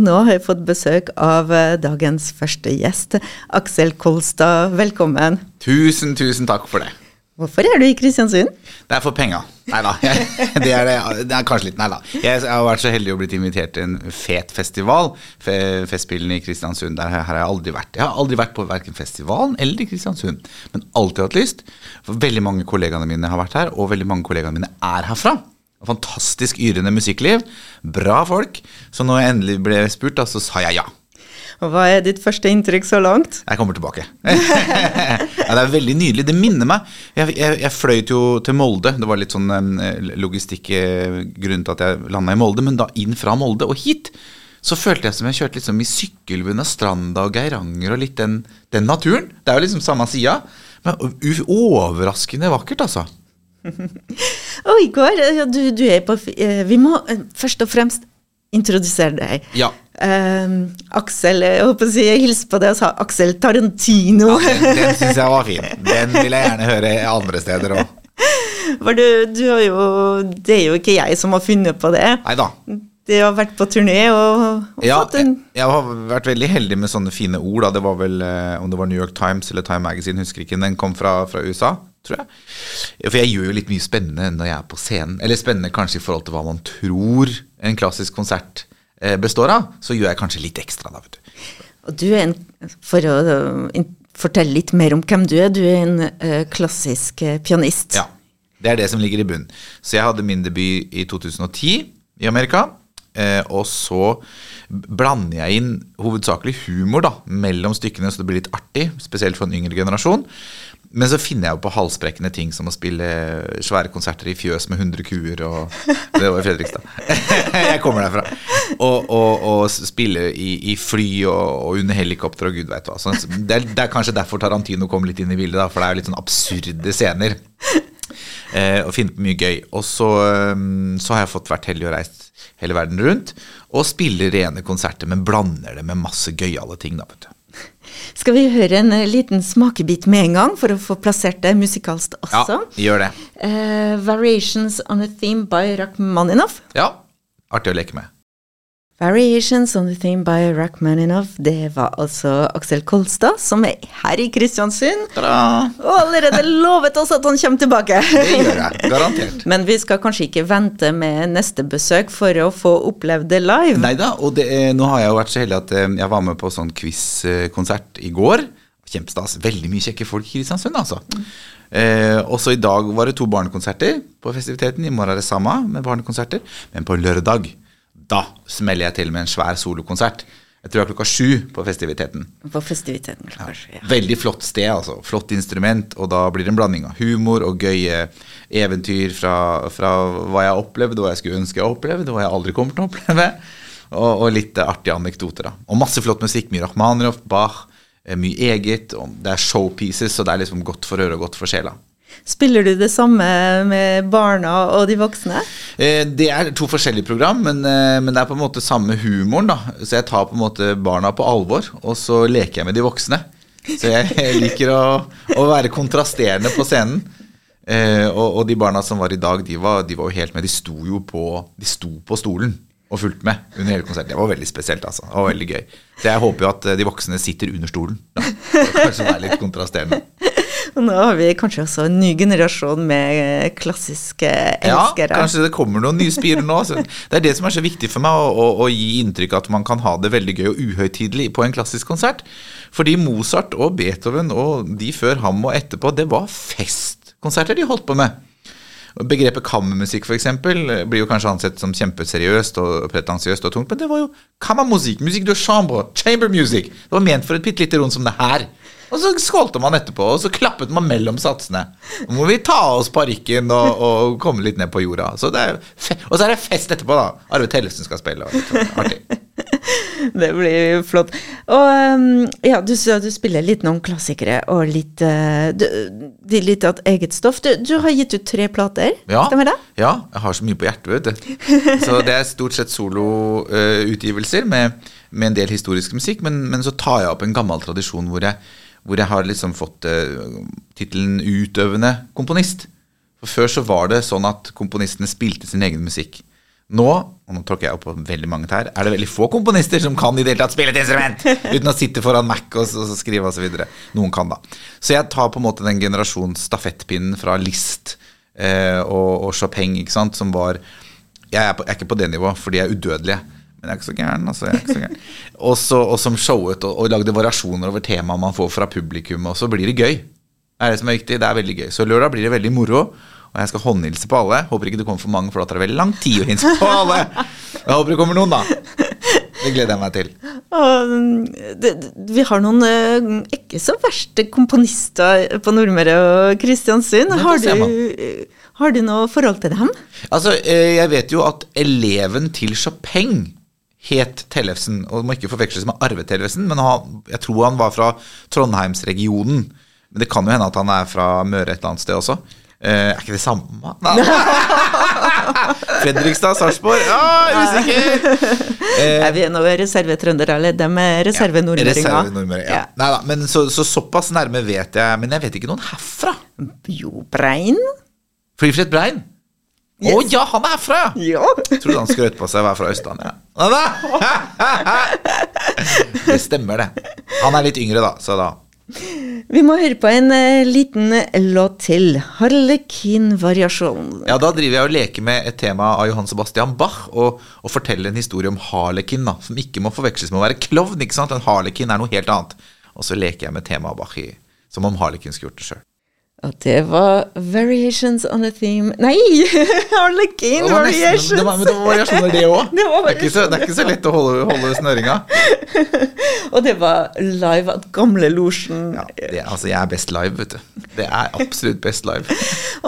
Og nå har jeg fått besøk av eh, dagens første gjest, Aksel Kolstad. Velkommen. Tusen, tusen takk for det. Hvorfor er du i Kristiansund? Det er for penga. Nei da. Det, er det, det er kanskje litt Nei da. Jeg har vært så heldig å blitt invitert til en fet festival. Festspillene i Kristiansund. Der har jeg aldri vært. Jeg har aldri vært på verken festivalen eller i Kristiansund, men alltid hatt lyst. For veldig mange kollegaene mine har vært her, og veldig mange kollegaene mine er herfra. Fantastisk yrende musikkliv. Bra folk. Så når jeg endelig ble spurt, da, så sa jeg ja. Og Hva er ditt første inntrykk så langt? Jeg kommer tilbake. ja, det er veldig nydelig. Det minner meg Jeg, jeg, jeg fløy jo til Molde. Det var litt sånn logistikkgrunn til at jeg landa i Molde. Men da inn fra Molde og hit så følte jeg som jeg kjørte liksom i Sykkylven og Stranda og Geiranger og litt den, den, naturen. Det er jo liksom samme sida. Men overraskende vakkert, altså. Og Igor, du, du er på eh, Vi må eh, først og fremst introdusere deg. Ja. Uh, Aksel, jeg håper å si, jeg hilste på deg og sa Aksel Tarantino. Ja, den den syns jeg var fin. Den vil jeg gjerne høre andre steder òg. For du, du har jo Det er jo ikke jeg som har funnet på det. Neida. Du har vært på turné og, og ja, fått en jeg, jeg har vært veldig heldig med sånne fine ord. Da. Det var vel, eh, Om det var New York Times eller Time Magazine, husker ikke. Den kom fra, fra USA, tror jeg. For jeg gjør jo litt mye spennende når jeg er på scenen. Eller spennende kanskje i forhold til hva man tror en klassisk konsert eh, består av. Så gjør jeg kanskje litt ekstra, da, vet du. Og du er en For å fortelle litt mer om hvem du er, du er en ø, klassisk uh, pianist. Ja. Det er det som ligger i bunnen. Så jeg hadde min debut i 2010 i Amerika. Eh, og så blander jeg inn hovedsakelig humor da, mellom stykkene, så det blir litt artig. Spesielt for en yngre generasjon. Men så finner jeg jo på halsbrekkende ting som å spille svære konserter i fjøs med 100 kuer og Det var i Fredrikstad. jeg kommer derfra. Og, og, og spille i, i fly og, og, under helikopter og gud veit hva. Så det, er, det, er, kanskje derfor Tarantino kom litt inn i bildet, da, for det er jo litt sånn absurde scener. Eh, og finne på mye gøy. Og så, så har jeg fått vært heldig og reist hele verden rundt og spiller rene konserter, men blander det med masse gøyale ting. da, vet du. Skal vi høre en liten smakebit med en gang, for å få plassert det musikalsk også? Ja, gjør det. Uh, 'Variations on a Theme' by Rachmaninoff. Ja, artig å leke med. 'Variations on the Theme' by Rachmaninov'. Det var altså Aksel Kolstad, som er her i Kristiansund. Ta-da! Og allerede lovet oss at han kommer tilbake. Det gjør jeg, garantert. Men vi skal kanskje ikke vente med neste besøk for å få opplevd det live? Nei da, og det, nå har jeg jo vært så heldig at eh, jeg var med på sånn quiz-konsert i går. Kjempestas. Veldig mye kjekke folk i Kristiansund, altså. Mm. Eh, også i dag var det to barnekonserter på festiviteten. I morgen er det samme med barnekonserter. Men på lørdag da smeller jeg til med en svær solokonsert. Jeg tror det er klokka sju på festiviteten. På festiviteten, klokka sju, ja. Veldig flott sted, altså. Flott instrument. Og da blir det en blanding av humor og gøye eventyr fra, fra hva jeg har opplevd, hva jeg skulle ønske jeg opplevde, og hva jeg aldri kommer til å oppleve. Og, og litt artige anekdoter. da. Og masse flott musikk. Mye Rachmaninoff, Bach, eh, mye eget. Det er showpieces, så det er liksom godt for øret og godt for sjela. Spiller du det samme med barna og de voksne? Eh, det er to forskjellige program, men, eh, men, det er på en måte samme humoren. da. Så jeg tar på en måte barna på alvor, og så leker jeg med de voksne. Så jeg liker å, å være kontrasterende på scenen. Eh, og, og, de barna som var i dag, de var, de var jo helt med. De sto jo på, de sto på stolen og fulgte med under hele konserten. Det var veldig spesielt. altså. Det var veldig gøy. Så jeg håper jo at de voksne sitter under stolen. Da. Kanskje være litt kontrasterende. Og nå har vi kanskje også en ny generasjon med eh, klassiske elskere. Ja, kanskje det kommer noen nye spirer nå. Det er det som er så viktig for meg, å, å, å gi inntrykk av at man kan ha det veldig gøy og uhøytidelig på en klassisk konsert. Fordi Mozart og Beethoven og de før ham og etterpå, det var festkonserter de holdt på med. Begrepet kammermusikk for eksempel, blir jo kanskje ansett som kjempeseriøst og pretensiøst og tungt, men det var jo kammermusikk, musikk de chambre, chamber music. Det var ment for et bitte lite rom som det her. Og så skålte man etterpå, og så klappet man mellom satsene. Nå må vi ta av oss parykken og, og, komme litt ned på jorda. Så og så er det fest etterpå, da. Arve Tellefsen skal spille. Artig. Det blir flott. Og um, ja, du, du spiller litt noen klassikere og litt, uh, du, litt av eget stoff. Du, du, har gitt ut tre plater, ja, stemmer det? Ja, jeg har så mye på hjertet, vet du. Så det er stort sett soloutgivelser uh, med, med, en del historisk musikk, men, men så tar jeg opp en gammel tradisjon hvor jeg hvor jeg har liksom fått uh, tittelen utøvende komponist. For Før så var det sånn at komponistene spilte sin egen musikk. Nå, og nå tråkker jeg opp på veldig mange tær, er det veldig få komponister som kan i det hele tatt spille et instrument uten å sitte foran Mac og, og så skrive osv. Noen kan, da. Så jeg tar på en måte den generasjons stafettpinnen fra Liszt eh, og, og Chopin, ikke sant, som var jeg er, på, jeg er ikke på det nivået, for de er udødelig. Men jeg er ikke så gæren. altså, jeg er ikke så gæren. Og, så, og som showet og, og lagde variasjoner over temaet man får fra publikum, og så blir det gøy. Det er det som er viktig. Det er veldig gøy. Så lørdag blir det veldig moro. Og jeg skal håndhilse på alle. Håper ikke det kommer for mange, for da tar det veldig lang tid å hilse på alle. Jeg håper det kommer noen, da. Det gleder jeg meg til. Mm, det, vi har noen eh, ikke så verste komponister på Nordmøre og Kristiansund. Har du, har du noe forhold til dem? Altså, eh, Jeg vet jo at eleven til Chopin het Tellefsen. Og må ikke forveksles med Arve Tellefsen, men han, jeg tror han var fra Trondheimsregionen. Men det kan jo hende at han er fra Møre et eller annet sted også. Eh, er ikke det samme? Fredrikstad, Sarpsborg? Ja, usikker! Eh, Er vi nå reservetrøndere, eller dem er reservenordmøringer? Reservenordmøring, ja. Ja. men så, så såpass nærme vet jeg, men jeg vet ikke noen herfra. Jo, Brein? Flyfred Brein? Å Yes. ja, han er herfra! Ja. Trodde han skrøt på seg å være fra Østlandet. Ja. Det stemmer, det. Han er litt yngre, da, så da Vi må høre på en uh, liten låt til. Harlekin-variasjon. Ja, da driver jeg og leker med et tema av Johan Sebastian Bach og, og forteller en historie om harlekin, da, som ikke må forveksles med å være klovn. ikke sant? En harlekin er noe helt annet. Og så leker jeg med temaet Bach i, som om harlekin skulle gjort det sjøl. Og det var Variations on a Theme Nei! Harlekin Det var nesten- Variations! det var- men det var variasjoner, det òg. Det Det, det er ikke så lett å holde, holde snøringa. Og det var live at Gamle Losjen. Ja, det, altså, jeg er best live, vet du. Det er absolutt best live.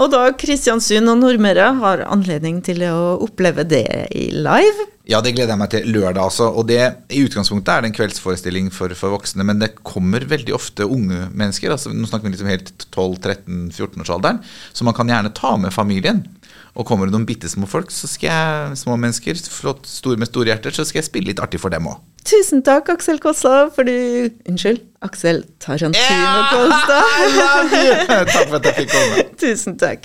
Og da Kristiansund og Nordmøre har anledning til å oppleve det i live. Ja, det gleder jeg meg til lørdag også. Og det, i utgangspunktet er det en kveldsforestilling for, for voksne, men det kommer veldig ofte unge mennesker. altså Nå snakker vi liksom helt 12-13-14-årsalderen. Så man kan gjerne ta med familien. Og kommer det noen bitte små folk, så skal jeg, små mennesker, flott, store med store hjerter, så skal jeg spille litt artig for dem òg. Tusen takk, Aksel Kåssa, for du Unnskyld, Aksel Tarantino Kosta. Takk for at jeg fikk komme. Tusen takk.